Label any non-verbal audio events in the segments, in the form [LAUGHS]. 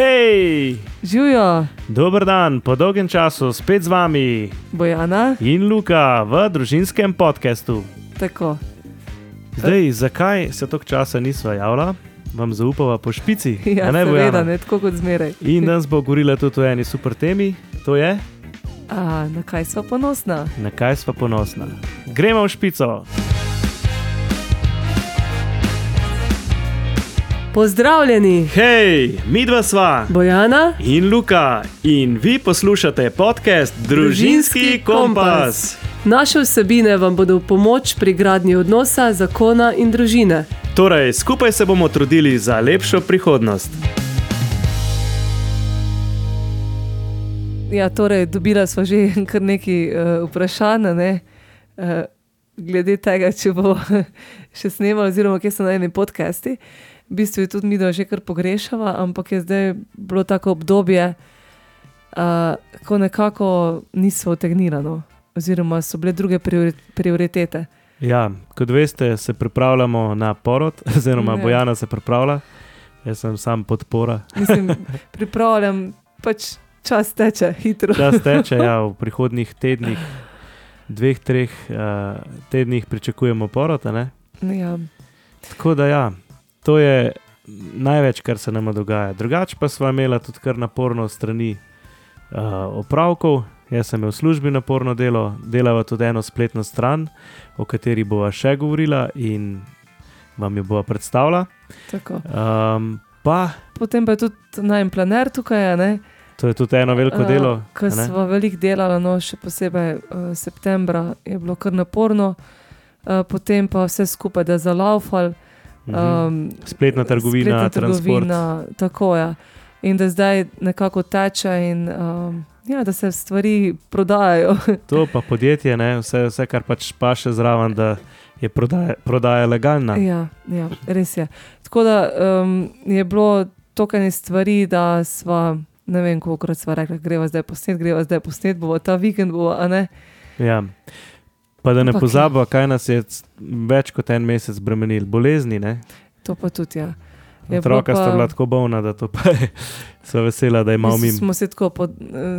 Hej, Živijo, dober dan, po dolgem času spet z vami Bojana, in Luka v družinskem podkastu. tako. Zdaj, zakaj se toliko časa nisva javila, vam zaupava po špici, [LAUGHS] Ja, ne seveda, Bojana? ne tako kot zmeraj. [LAUGHS] In danes bo govorila tudi o eni super temi, to je, A, na kaj smo ponosna? na kaj sva ponosna. Gremo v špico. Pozdravljeni, Hej, mi dva sva Bojana, in Luka, in vi poslušate podcast Družinski Družinski kompas. naše vsebine vam bodo v pomoč pri gradnji odnosa, zakona in družine. Torej, skupaj se bomo trudili za lepšo prihodnost. Ja, torej, dobila smo že [LAUGHS] kar nekaj uh, vprašanj, ne? uh, glede tega, če bo [LAUGHS] še snemalo, oziroma kje so najni podcasti. V bistvu tudi mi, da že kar pogrešava, ampak je zdaj bilo tako obdobje, uh, ko nekako nismo utegnili, no? oziroma so bile druge priori prioritete. Ja, kot veste, se pripravljamo na porod, [LAUGHS] oziroma Ja. Bojana se pripravlja, jaz sem sam podpora. Mislim, [LAUGHS] pripravljam, pač čas teče hitro. Čas teče, ja, v [LAUGHS] prihodnih tednih, dveh, treh uh, tednih pričakujemo porod. ne? Ja. Tako da ja, to je največ, kar se nam dogaja. Drugače pa smo imeli tudi kar naporno strani uh, opravkov. Jaz sem imel v službi naporno delo, delava tudi eno spletno stran, o kateri bova še govorila in vam jo bova predstavila. Tako. Um, pa Potem pa je tudi najem planer tukaj, ne? to je tudi eno veliko Eh, delo. A ne? smo veliko delali, no, še posebej uh, septembra je bilo kar naporno, uh, potem pa vse skupaj, da je zalaufal. Mhm. Um, Spletna trgovina, spletna trgovina, tako je. In da zdaj nekako teče, in um, ja, da se stvari prodajajo. [LAUGHS] To pa podjetje, ne, vse, vse, kar pač pa še zraven, da je prodaja, prodaja legalna. ja, ja, res je. Tako da um, je bilo toliko stvari, da smo, ne vem, koliko smo rekli, greva zdaj posnet, greva zdaj posnet, bo ta vikend, bo, a ne. Ja. Pa da ne Ampak- pozabimo, kaj nas je več kot en mesec bremenil, bolezni. Ne? To pa tudi, ja. Je bilo Otroka sta pa- bila tako bolna, da pa je, so vesela, da Mislim, mimo. Smo se tako, pod,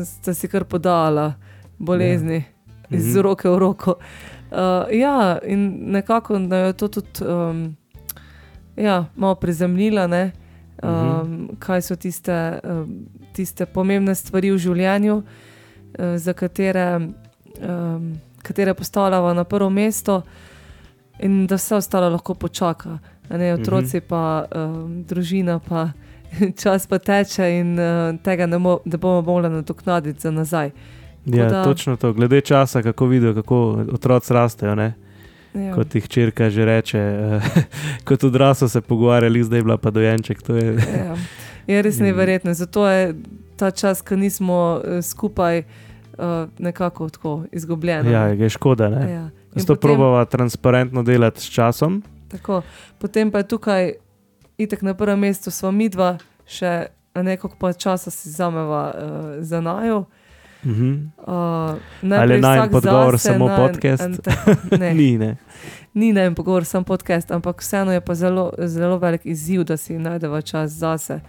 sta si kar podala bolezni ja. iz Mhm. roke v roko. Uh, ja, in nekako da je to tudi um, ja, malo prizemljila, ne, um, Mhm. kaj so tiste, um, tiste pomembne stvari v življenju, uh, za katere, um, katere postavljamo na prvo mesto, in da vse ostalo lahko počaka. Ne, otroci, Mhm. pa um, družina, pa [LAUGHS] čas pa teče, in uh, tega ne, mo ne bomo mogli nadoknaditi za nazaj. Ja, da- točno to. Glede časa, kako vidijo, kako otroci rastejo. Ne? Ja. Kot jih črka že reče, eh, [LAUGHS] kot odrasel se pogovarjali, zdaj je bila pa dojenček. Je, Ja. Je res [LAUGHS] neverjetno. Zato je ta čas, ko nismo skupaj, eh, nekako tako izgubljen. ja, je škoda. Ne? Ja. Zato potem- probava transparentno delati s časom. Tako. Potem pa je tukaj, itek na prvem mestu, smo mi dva, še nekaj pa časa si zameva uh, za najo. Mhm. Uh, Ali je najin podgovor samo podcast? Ne, [LAUGHS] Ni, ne. ni najem pogovor, samo podcast, ampak vseeno je pa zelo, zelo velik izziv, da si najdeva čas zase,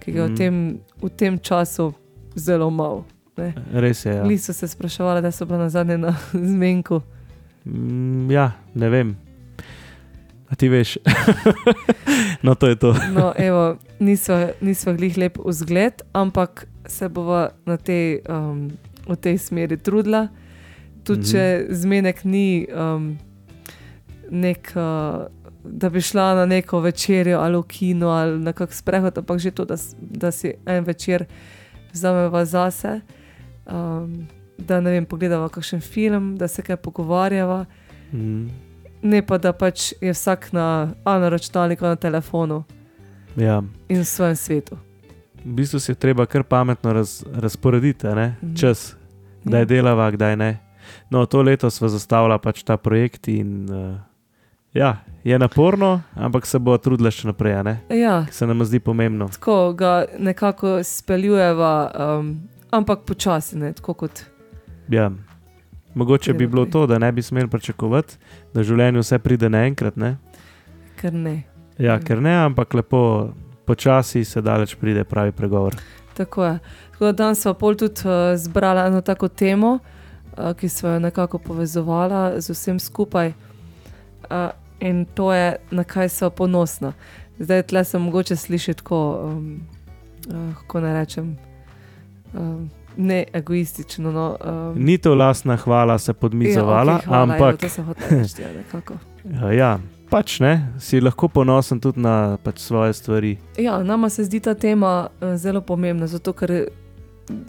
ki ga mm. Mhm. v, tem, v tem času zelo malo. Ne. Res je. Ja. Ja. so se spraševali, da so bila na zadnje [LAUGHS] na zmenku. Mm, ja, ne vem. A ti veš? [LAUGHS] no, to je to. No, [LAUGHS] evo, nisva, nisva glih lep vzgled, ampak se bova na tej, um, v tej smeri trudila. Tudi Mhm. če zmenek ni um, nek, uh, da bi šla na neko večerjo ali v kino ali na kak sprehod, ampak že to, da, da si en večer vzameva zase, um, da ne vem, pogledava kakšen film, da se kaj pogovarjava. Mm, Ne pa da pač je vsak na, na računalniku, na telefonu ja. in v svojem svetu. V bistvu si je treba kar pametno raz, razporediti ne? Mhm. čas, kdaj Ja. delava, kdaj ne. No, to leto smo zastavili pač ta projekt in uh, ja, je naporno, ampak se bo trudila še naprej? Ja, se nam zdi pomembno. tako ga nekako speljujeva, um, ampak počasi, ne, tako kot Ja. Mogoče bi bilo to, da ne bi smeli pričakovati, da v življenju vse pride naenkrat. Ne? kar ne. Ja, Mm. ker ne, ampak lepo počasi se daleč pride pravi pregovor. Tako je. Tako da danes smo pol tudi uh, zbrali eno tako temo, uh, ki smo jo nekako povezovali z vsem skupaj. Uh, in to je, na kaj so ponosna. Zdaj tle se mogoče sliši tako, um, uh, kako naj rečem, um, ne egoistično. No, um, Ni to lastna hvala, se podmizovala, ja, okay, hvala, ampak [LAUGHS] Ja, to se hoče reči, ja, nekako. ja, pač ne, si lahko ponosen tudi na pač svoje stvari. Ja, nama se zdi ta tema uh, zelo pomembna, zato ker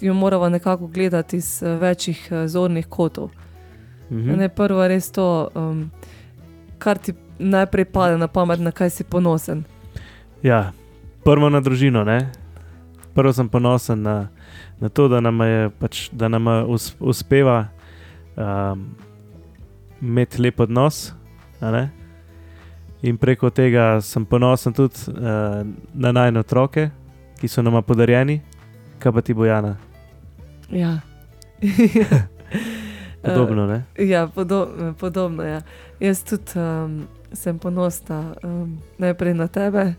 jo moramo nekako gledati iz uh, večjih uh, zornih kotov. Mhm. Ne, prvo je res to, um, kar ti najprej pade na pamet, na kaj si ponosen. Ja, prvo na družino. Ne? Prvo sem ponosen na, na to, da nam, je, pač, da nam us, uspeva um, imeti lep odnos. In preko tega sem ponosen tudi uh, na najne otroke, ki so nama podarjeni, kaj pa ti bojana. Ja. [LAUGHS] Podobno, ne? Ja, podo podobno. Ja. Jaz tudi um, sem ponosna um, najprej na tebe,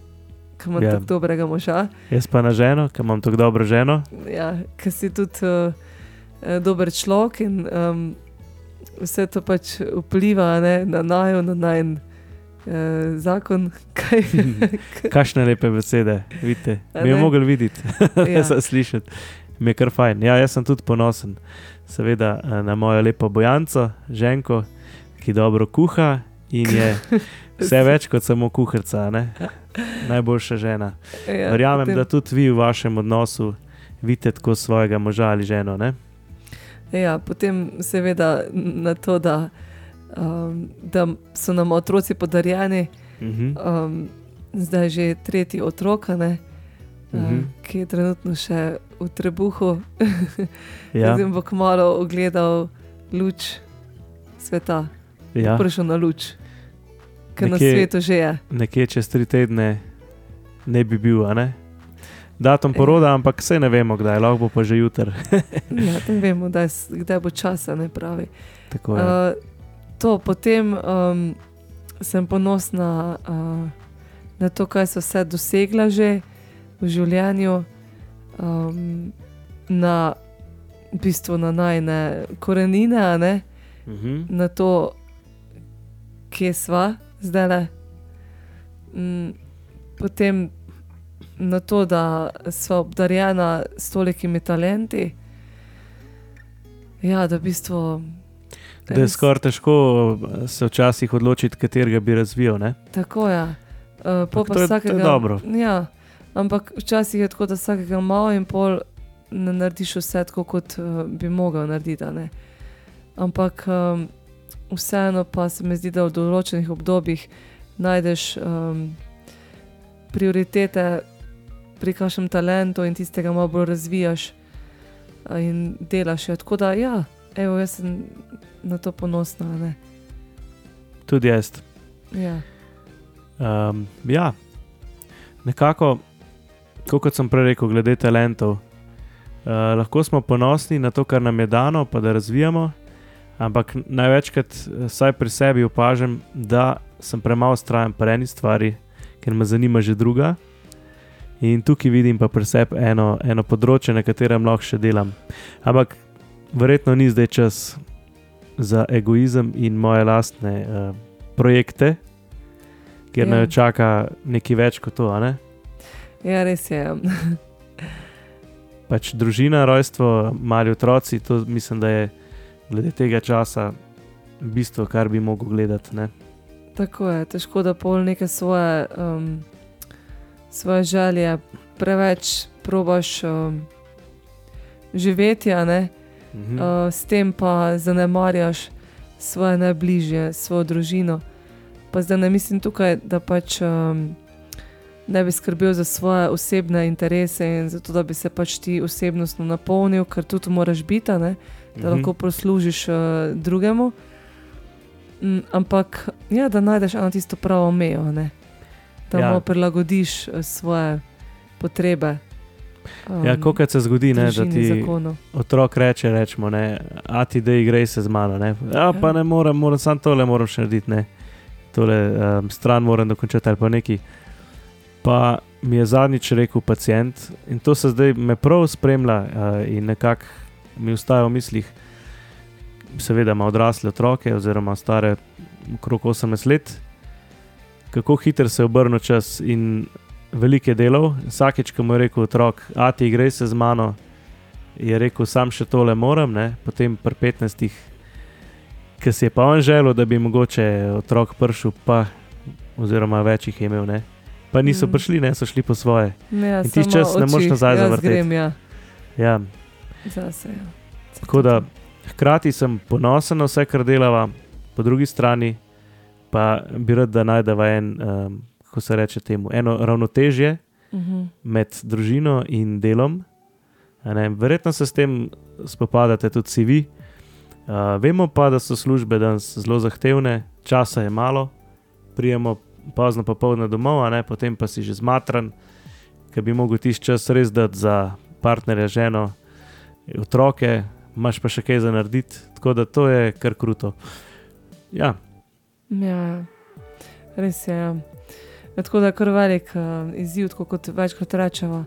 ki imaš Ja. tako dobrega moža. Jaz pa na ženo, ki imam tako dobro ženo. Ja, ki si tudi uh, eh, dober človek in um, vse to pač vpliva ne, na najo, na najn uh, zakon. [LAUGHS] Kaj, [LAUGHS] Kakšne lepe besede, vidite. A Mi je mogel videti, [LAUGHS] Ja. ja. slišati. Mi je kar fajn. Ja, jaz sem tudi ponosen, seveda, eh, na mojo lepo bojanco, ženko, ki dobro kuha in je vse več kot samo kuharica. Najboljša žena. ja, Verjamem, potem- da tudi vi v vašem odnosu vidite tako svojega moža ali ženo. Ne? Ja, potem seveda na to, da, um, da so nam otroci podarjeni, Mhm. um, zdaj že tretji otrok, ne, Mhm. um, ki je trenutno še v trebuhu. Ja, Zdaj bo kmalo ogledal luč sveta, ja. prišel na luč, ki na svetu že je. nekje čez tri tedne ne bi bil, a ne? Datum Ja. poroda, ampak vse ne vemo, kdaj, lahko bo pa že jutr. [LAUGHS] Ja, ne vemo, kdaj, kdaj bo časa, ne pravi. Tako je. Uh, to, potem um, sem ponosna uh, na to, kaj so vse dosegla že v življenju, um, na v bistvu na najne korenine, ne, Mhm. na to, kje sva zdaj le. Mm, potem na to, da sva obdarjena s tolikimi talenti. Ja, da v bistvu. Da je skoraj težko eh, se včasih odločiti, katerega bi razvijal. Ne? Tako je. Uh, pol Ampak pa to je- to je vsakega, dobro. Ja, ampak včasih je tako, da vsakega malo in pol ne narediš vse tako, kot uh, bi mogel narediti. Ampak um, vseeno pa se mi zdi, da v določenih obdobjih najdeš um, prioritete pri kakšnem talentu in tistega malo bolj razvijaš a, in delaš. jo. Tako da, ja, evo, jaz sem na to ponosna. ne. Tudi jaz. Ja. Um, ja, nekako, kot sem prej rekel, glede talentov. Uh, lahko smo ponosni na to, kar nam je dano, pa da razvijamo, ampak največkrat, eh, vsaj pri sebi, opažam, da sem premalo strajen pri eni stvari, ker me zanima že druga. In tukaj vidim pa pri sebi eno, eno področje, na katerem lahko še delam. Ampak verjetno ni zdaj čas za egoizem in moje lastne uh, projekte, ker Ja. me čaka nekaj več kot to. Ne? ja, res je. [LAUGHS] Pač družina, rojstvo, mali otroci, to mislim, da je glede tega časa bistvo, kar bi mogel gledati. Ne? Tako je, težko da pol neke svoje, um, svoje želje preveč probaš um, živeti, Mhm. uh, s tem pa zanemarjaš svoje najbližje, svojo družino. Pa zdaj ne mislim tukaj, da pač um, ne bi skrbel za svoje osebne interese in za to, da bi se pač ti osebnostno napolnil, ker tudi moraš biti, da Mhm. lahko poslužiš uh, drugemu. Mm, ampak, ja, da najdeš eno tisto pravo mejo, ne? da Ja. ja. prilagodiš eh, svoje potrebe. Um, Ja, kot se zgodi, ne, da ti zakonov. otrok reče: rečemo, ne, A ti da igraj se z mano. Ne. Ja, pa Ja. ne morem, moram samo tole moram še narediti, ne. tole um, stran moram dokončati ali pa neki. Pa mi je zadnjič rekel pacijent in to se zdaj me prav spremlja uh, in nekako mi ustaja v mislih. Seveda ima odrasle otroke, oziroma stare okrog 18 let, kako hitro se obrne čas in velike delov. Vsakeč, ko mu je rekel otrok, a ti gre se z mano, je rekel, sam še tole moram, ne? potem pri 15, ki si je pa on želel, da bi mogoče otrok pršil, pa oziroma več jih je imel, ne? pa niso mm. prišli, ne so šli po svoje. Ja, in ti čas ne moreš nazaj zavrteti. Ja. Ja. Zase, ja. Tako da hkrati sem ponosen na vse, kar delava, po drugi strani pa bi rad, da najdemo en, um, kako se reče temu, eno ravnotežje uh -huh. med družino in delom. Verjetno se s tem spopadate tudi vi. Uh, vemo pa, da so službe danes zelo zahtevne, časa je malo, prijemo pozno popoldne domov, ne, potem pa si že zmatran, ker bi mogel tisti čas res dati za partnerja, ženo, otroke, imaš pa še kaj za narediti, tako da to je kar kruto. Ja. ja, res je. Ja. Tako da je kar velik uh, izziv, kot večkrat rečemo,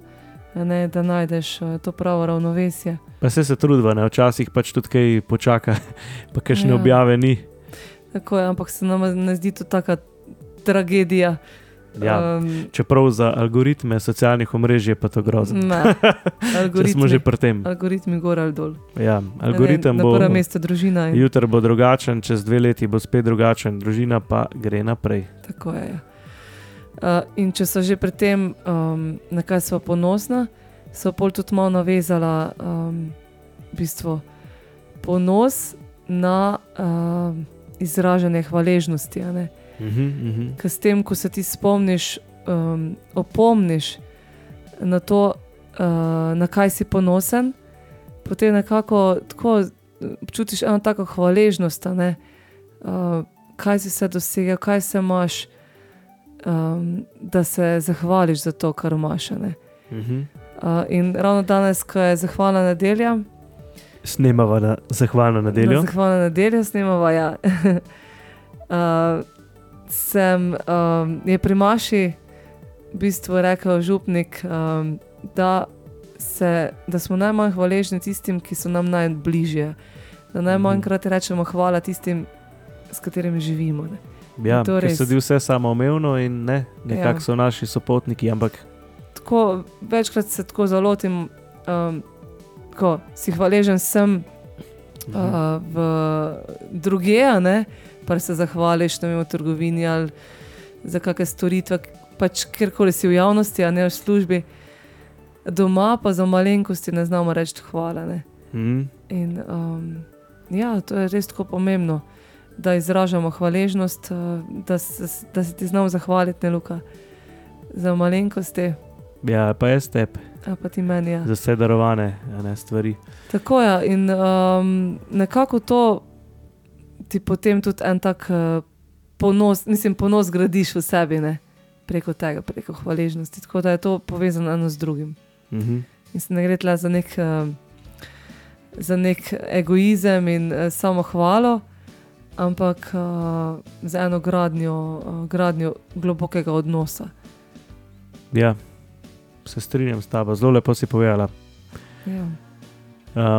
ne, da najdeš uh, to pravo ravnovesje. Pa se se trudva, ne? včasih pač tudi kaj počaka, [LAUGHS] pa kaj še ne ja. objave ni. Tako je, ampak se nam ne zdi to tako tragedija. Ja, um, čeprav za algoritme socialnih omrežij je pa to grozno. [LAUGHS] Algoritmi smo že pri tem. Algoritmi gor ali dol. Ja, algoritem ne, ne, bo prvo mesto družina. Jutri bo drugačen, čez dve leti bo spet drugačen, družina pa gre naprej. Tako je. Uh, in če so že pri tem, um, na kaj smo ponosni, so pol tudi malo navezala um, bistvo, ponos na uh, izražanje hvaležnosti. Uh -huh, uh -huh. Ker s tem, ko se ti spomniš, um, opomniš na to, uh, na kaj si ponosen, potem nekako tako čutiš eno tako hvaležnost, uh, kaj si se dosegel, kaj se imaš, um, da se zahvališ za to, kar imaš. Uh -huh. uh, in ravno danes, ko je zahvalna nedelja. Snemava na zahvalno nedeljo. Na zahvalno nedeljo snemava. Ja. [LAUGHS] uh, sem, um, je pri Maši v bistvu rekel župnik, um, da, se, da smo najmanj hvaležni tistim, ki so nam najbližje. Da najmanjkrat rečemo hvala tistim, s katerimi živimo. Ne. Ja, to se zdi vse samoumevno in ne, nekako ja. so naši sopotniki. Ampak... Tako, večkrat se tako zalotim, um, ko si hvaležen sem uh, v druge, pa se zahvališ vem, v trgovini ali za kakšne storitve, pač kjerkoli si v javnosti, a ne v službi. Doma pa za malenkosti ne znamo reči hvala. Mm. In, um, ja, to je res tako pomembno, da izražamo hvaležnost, uh, da, se, da se ti znamo zahvaliti, ne luka, za malenkosti. Ja, pa jaz tebe. A pa ti meni. Ja. Za vse darovane ne, stvari. Tako je. Ja, in um, nekako to ti potem tudi en tak uh, ponos, mislim, ponos gradiš v sebi, ne? preko tega, preko hvaležnosti. Tako da je to povezano eno z drugim. Uh -huh. In se ne gre le za, uh, za nek egoizem in uh, samo hvalo, ampak uh, za eno gradnjo, uh, gradnjo globokega odnosa. Ja, se strinjam s tabo, zelo lepo si povedala. Ja.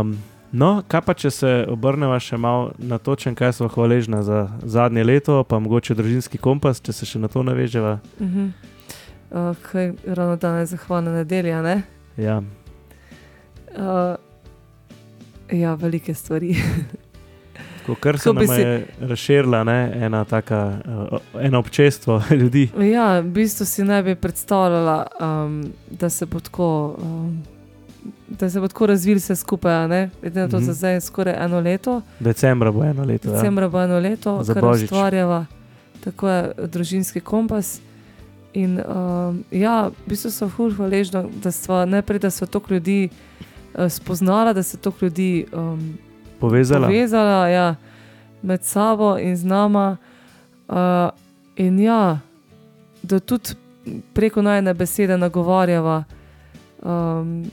Um, No, kaj pa če se obrnemo še malo na to, kaj smo hvaležni za zadnje leto, pa mogoče družinski kompas, če se še na to naveževa. Uh -huh. uh, ravno danes je zahvalna nedelja. Ne? Ja. Uh, ja, velike stvari. [LAUGHS] Tako, kar se nam si... je razširila, ena taka, uh, eno občestvo [LAUGHS] ljudi. Ja, v bistvu si ne bi predstavljala, um, da se bo tako. Um, da se bo tako razvil vse skupaj. Glede na to, da mm -hmm. zdaj je skoraj eno leto. Decembra bo eno leto. Ja. Decembra ja. bo eno leto, kar ustvarjava, tako je družinski kompas. In um, ja, v bistvu sem fulh hvaležna, da so najprej, da so toliko ljudi uh, spoznala, da se toliko ljudi um, povezala, povezala ja, med sabo in z nama. Uh, in ja, da tudi preko najne besede nagovarjava. Um,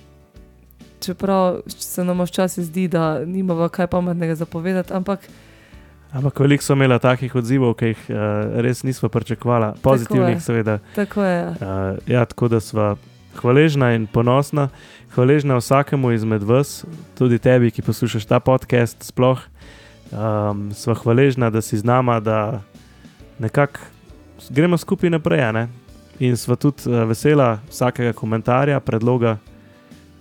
čeprav se nam včasih zdi, da nimamo kaj pametnega zapovedati, ampak Ampak veliko so imeli takih odzivov, ki jih uh, res nismo pričakovali, pozitivnih, seveda. Tako je. Ja. Uh, ja, tako da smo hvaležna in ponosna, hvaležna vsakemu izmed vas, tudi tebi, ki poslušaš ta podcast. Sploh um, smo hvaležna, da si z nama, da nekako gremo skupaj naprej. Ne? In smo tudi uh, vesela vsakega komentarja, predloga,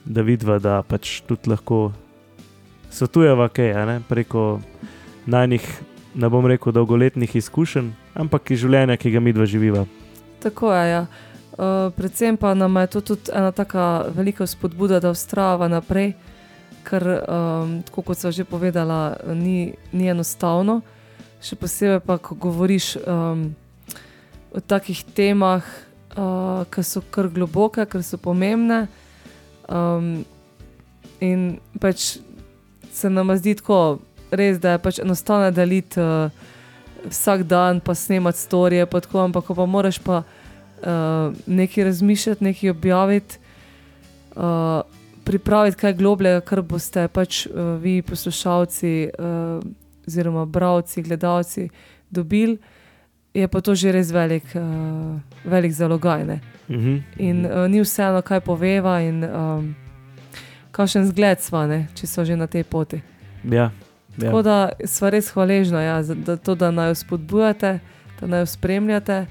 da vidva, da pač tudi lahko svetujeva kaj ne? preko najnih, ne bom rekel, dolgoletnih izkušenj, ampak iz življenja, ki ga mi dva živiva. Tako je. Ja. Uh, predvsem pa nam je to tudi ena tako velika spodbuda, da ustrava naprej, ker, um, kot sem že povedala, ni, ni enostavno. Še posebej pa, ko govoriš um, o takih temah, uh, ki so kar globoke, ki so pomembne. Um, in pač se nam zdi tako, res, da je pač enostavno deliti uh, vsak dan, pa snemati storije, pa tako, ampak ko pa moraš pa uh, nekaj razmišljati, nekaj objaviti, uh, pripraviti kaj globlje, kar boste pač uh, vi, poslušalci, uh, oziroma bralci, gledalci, dobili. Je pa to že res velik, uh, velik zalogaj. Uh mhm, -huh. In uh, ni vseeno, kaj poveva, in um, kakšen zgled smo, ne, če so že na tej poti. Ja, ja. Tako da smo res hvaležni ja, za da to, da naj jo spodbujate, da naj jo spremljate.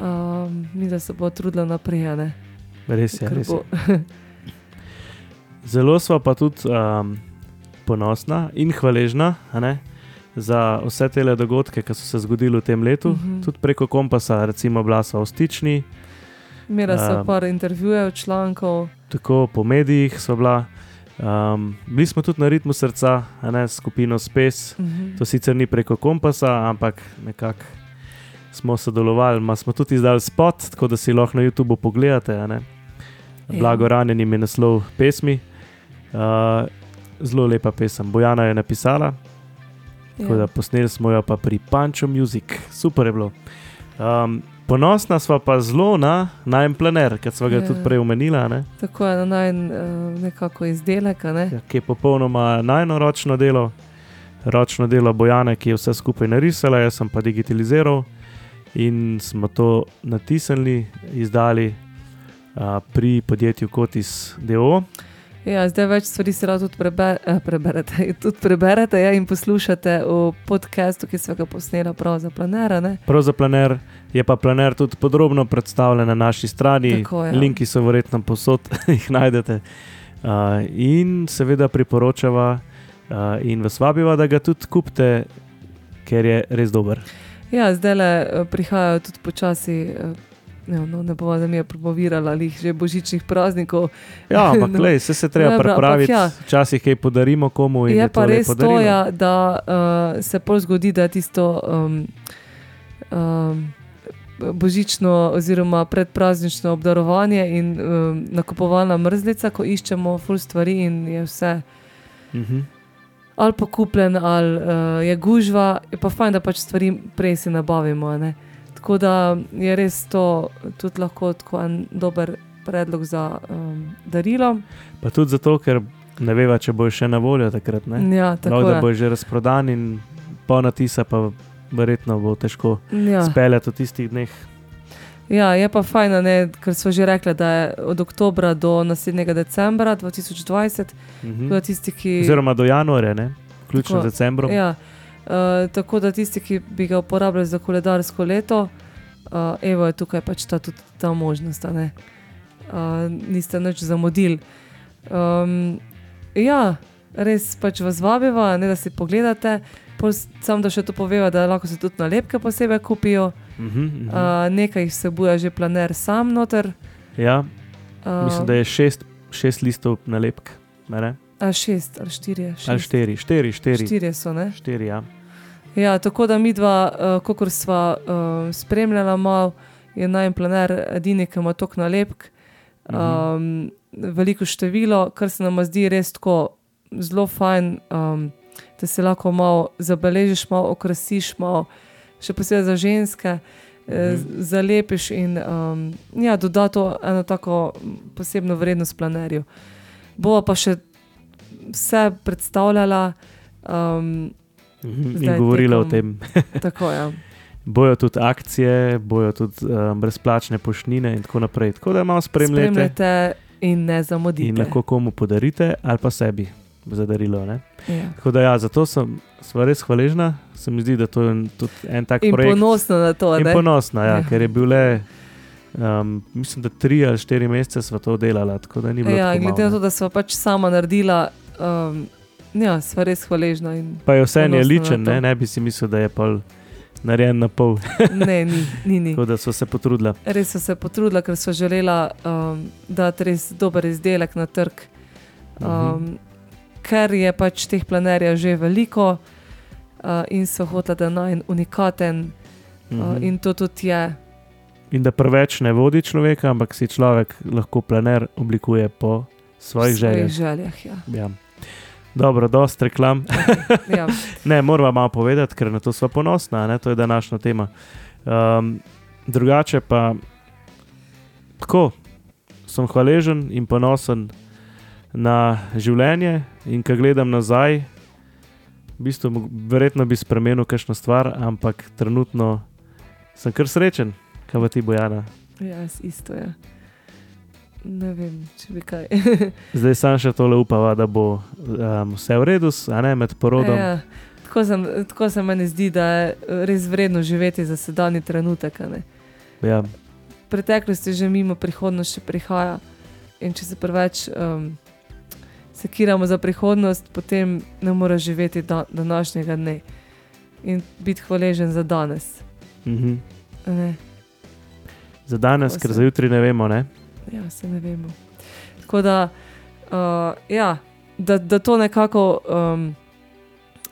Um, mi da se bo trudila naprej. Ne? Res je. Ker Res je. Zelo smo pa tudi um, ponosna in hvaležna ne, za vse te dogodke, ki so se zgodili v tem letu, uh Mhm. -huh. tudi preko kompasa, recimo, bila so v stični, Mira so Um, par intervjujev, člankov. tako po medijih so bila. Um, bili smo tudi na ritmu srca, ne skupino Space. Mhm. To sicer ni preko kompasa, ampak nekako smo sodelovali. Ma smo tudi izdali spot, tako da si lahko na YouTubu pogledate. Ja. Blago ranjenim je naslov pesmi. Uh, zelo lepa pesem. Bojana je napisala, tako Ja. da posneli smo jo pa pri Pancho Music, super je bilo. Um, ponosna smo pa zelo na najem planer, ki smo ga Ja. tudi prej ne, Tako je na naj uh, nekako izdelek. Ne? Ja, ki je popolnoma najno ročno delo, ročno delo Bojane, ki je vse skupaj narisala, jaz sem pa digitaliziral in smo to natisnili, izdali uh, pri podjetju Kotis DO. Ja, zdaj več stvari se lahko tudi preber, eh, preberete, [LAUGHS] tudi preberete ja, in poslušate v podkastu, ki smo ga posneli prav za planera. Ne? Prav za planer je pa planer tudi podrobno predstavljen na naši strani. Tako, ja. Linki so verjetno posod, [LAUGHS] jih najdete. Uh, in seveda priporočava uh, in vas vabiva, da ga tudi kupite, ker je res dober. Ja, zdaj le prihajajo tudi počasi. eh, Ne, no, ne bomo da mi je promovirala ali že božičnih praznikov. Ja, [LAUGHS] ampak No. lej, se, se treba Dobro, ampak pripraviti, ja. včasih kaj podarimo komu. in Je pa to res to, ja, da uh, se pol zgodi, da tisto um, um, božično oziroma predpraznično obdarovanje in um, nakupovalna mrzlica, ko iščemo ful stvari in je vse Mhm. ali pa kupljen, ali uh, je gužva, je pa fajn, da pač stvari prej si nabavimo. a ne. Tako da je res to tudi lahko tako en dober predlog za um, darilo. Pa tudi zato, ker ne veva, če bo še na voljo takrat. Ne? Ja, tako Lahko da bo že razprodan in po natisa, pa verjetno bo težko Ja. speljati v tistih dneh. Ja, je pa fajn, ne, ker smo že rekli, da je od oktobra do naslednjega decembra 2020. Mhm. Tako da tisti, ki, Oziroma do januarja, ne? vključno z decembrom. ja, uh, tako da tisti, ki bi ga uporabljali za koledarsko leto, uh, evo je tukaj pač ta, tudi ta možnost. a ne. Uh, niste nič zamudili. Um, ja, res pač vas vabiva, ne, da si pogledate. Pol s- Samo da še to poveva, da lahko se tudi nalepke posebej kupijo. Mhm, mhm. Uh, nekaj jih vsebuje že planer sam noter. ja, Uh, mislim, da je šest, šest listov nalepk. ne? A šest ali štiri, je, šest. Ali štiri, štiri, štiri. Štiri so, ne? štiri ja. Ja, tako da mi dva, uh, kot sva uh, spremljala, malo, je naj planer edini, ki ima tok nalepk, Mhm. um, veliko število, kar se nam zdi res tako zelo fajn, um, da se lahko malo zabeležiš, malo okrasiš, malo, še posebej za ženske. eh, Mhm. Zalepiš in um, ja, doda to eno tako posebno vrednost planerju. Bova pa še vse predstavljala, um, Mhm. In govorila o tekom- tem. [LAUGHS] Tako ja. Bojo tudi akcije, bojo tudi um, brezplačne poštnine in tako naprej. Tako da malo spremljate Spremljate in ne zamudite. in lahko komu podarite ali pa sebi za darilo. Ne? Ja. Tako da ja, zato sem sva res hvaležna. Se mi zdi, da to je tudi en tak In projekt. ponosna na to, in da ponosna, ja, Ja. ker je bil le, um, mislim, da tri ali štiri mesece sva to delala. Tako da ni bilo. ja, glede na to, ne. da smo pač sama naredila, um, ja, sva res hvaležna. Pa je vse je na ličen, ne? ne bi si mislil, da je pol narejen na pol. [LAUGHS] ne, ni, ni. ni. Tako da so se potrudila. Res so se potrudila, ker so želela um, dati res dober izdelek na trg. Um, Mhm. Ker je pač teh planerjev že veliko uh, in so hotela, da je naj unikaten, uh, Mhm. in to tudi je. In da preveč ne vodi človeka, ampak si človek lahko planer oblikuje po svojih željah. željah ja. Ja. Dobro, dost reklam. Ja. [LAUGHS] Ne, moramo malo povedati, ker na to smo ponosna, ne? to je današnja tema. Um, drugače pa tako, sem hvaležen in ponosen na življenje, in ko gledam nazaj, v bistvu, verjetno bi spremenil kakšno stvar, ampak trenutno sem kar srečen, kaj pa ti bojana. ja, isto je. Ne vem, če bi kaj. [LAUGHS] Zdaj sam še tole upava, da bo um, vse v redu, a ne med porodom. Ja, tako, sem, tako se meni zdi, da je res vredno živeti za sedanji trenutek. Ja. Preteklost je že mimo, prihodnost še prihaja. In če se preveč um, sekiramo za prihodnost, potem ne moreš živeti da, današnjega dne in biti hvaležen za danes. Mhm. Ne? Za danes, Tako ker se- za jutri ne vemo. Ne? Ja, se ne vemo. Tako da, uh, ja, da, da to nekako um,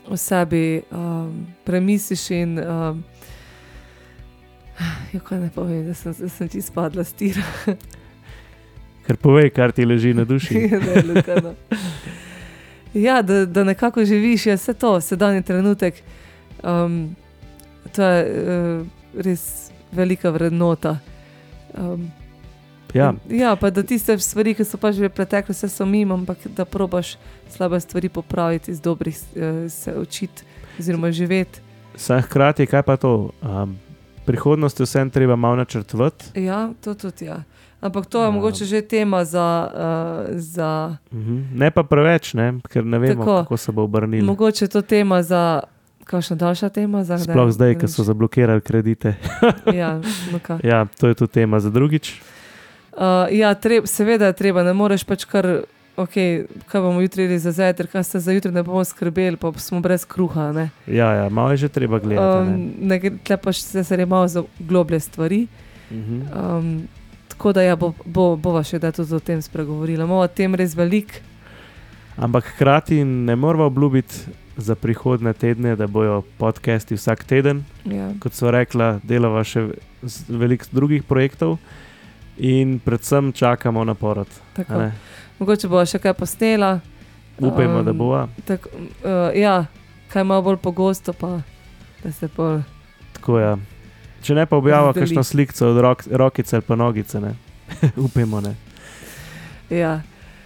v sebi um, premisliš in. Um, Ja, kaj ne povem, da sem, da sem ti spadla s tira. Ker povej, kar ti leži na duši. [LAUGHS] Ne, Luka, no. ja, da, da nekako živiš, je vse to, sedajni trenutek. Um, to je uh, res velika vrednota. Um, Ja, in- ja, pa da tiste stvari, ki so pač že pretekle, se so mimo, ampak da probaš slabe stvari popraviti, iz dobrih uh, se učiti, oziroma živeti. Sam hkrati, kaj pa to? Um, prihodnost je vsem treba malo načrtovati. Ja, to tudi ja. Ampak to je Ja. mogoče že tema za. Uh, za Mhm. Ne pa preveč, ne? ker ne vemo, Tako. kako se bo obrnilo. mogoče je to tema za. Kakšna daljša tema? Za kdaj? Sploh zdaj, ko so zablokirali kredite. Ja, no. [LAUGHS] Ja, to je tudi tema za drugič. Uh, ja, treb, seveda je treba, ne moreš pač kar, okay, kaj bomo jutri jedli za zajtrk, kaj se za jutri ne bomo skrbeli, pa smo brez kruha. Ne, Ja, ja malo je že treba gledati. ne. um, ne gre- tle pa še se je malo za globlje stvari. Mhm. Um, tako da ja, bo, bo, bova še da tudi o tem spregovorila. Imamo o tem res veliko. Ampak hkrati ne moramo obljubiti za prihodne tedne, da bojo podcasti vsak teden. Ja. Kot so rekla, delava še veliko drugih projektov in predvsem čakamo na porod. Mogoče bo še kaj posnela. Upajmo, da Um, bova. Tak, uh, ja, kaj malo bolj pogosto, pa da se bolj. Tako je. Če ne pa objavimo Razdeli. kakšno sliko od rok, rokice ali pa nogice, ne. [LAUGHS] Upajmo, ne. Ja.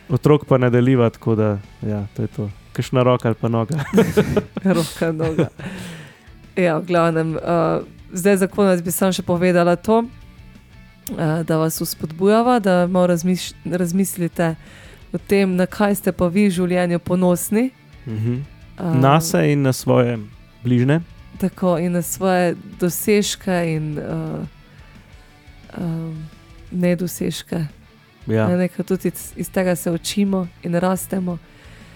Otrok pa ne deliva, tako da ja, to je to. Kakšna roka ali pa noga. [LAUGHS] roka noga. Ja, v glavnem, uh, zdaj za konec bi sam še povedala to, da vas uspodbujava, da malo razmiš, razmislite o tem, na kaj ste pa vi v življenju ponosni. Mhm. Uh, Na se in na svoje bližne. Tako in na svoje dosežke in uh, um, nedosežke. Ja. Ja. Nekaj tudi iz, iz tega se učimo in rastemo.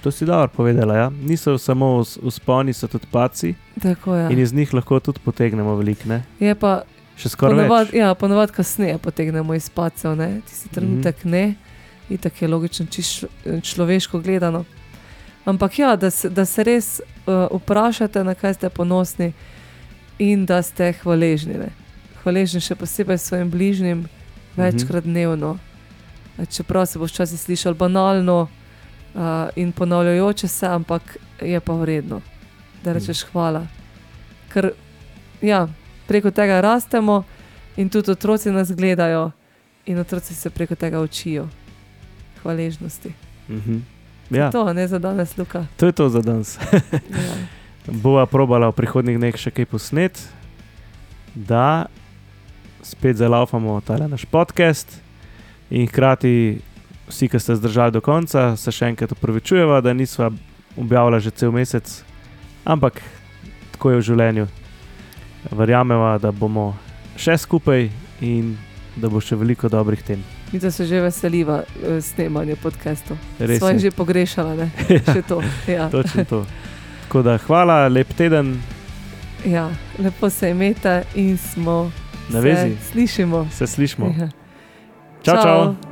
To si dobro povedala. Ja? Niso samo us- usponi, so tudi paci Tako je. in iz njih lahko tudi potegnemo veliko. ne. Je pa Še skoraj Ponovad, več. ja, ponovad kasneje potegnemo iz pacev, ne? tisti trenutek Mhm. mm -hmm. ne, in tako je logično, čisto človeško gledano. Ampak ja, da se, da se res uh, vprašate, na kaj ste ponosni in da ste hvaležni. Ne? Hvaležni še posebej svojim bližnjim, večkrat dnevno. Eh, Čeprav se bo včasih slišal banalno uh, in ponavljajoče se, ampak je pa vredno, da rečeš hvala. Ker ja, preko tega rastemo in tudi otroci nas gledajo in otroci se preko tega učijo. Hvaležnosti. Mhm. Ja, To ne za danes, Luka. to je to za danes. Ja. [LAUGHS] bova probala v prihodnjih dneh še kaj posnet, da spet zalaufamo ta naš podcast in hkrati vsi, ki ste zdržali do konca, se še enkrat upravičujemo, da nismo objavljali že cel mesec, ampak tako je v življenju. Verjamemo, da bomo še skupaj in da bo še veliko dobrih tem. Mi da se že veseliva uh, snemanja podcastov. Res Svoje je. že pogrešala, ne? [LAUGHS] Še to. Ja. Točno to. Tako da hvala, lep teden, ja, lepo se imeta in smo na se vezi, Slišimo. se slišimo. Ja. Čau, čau.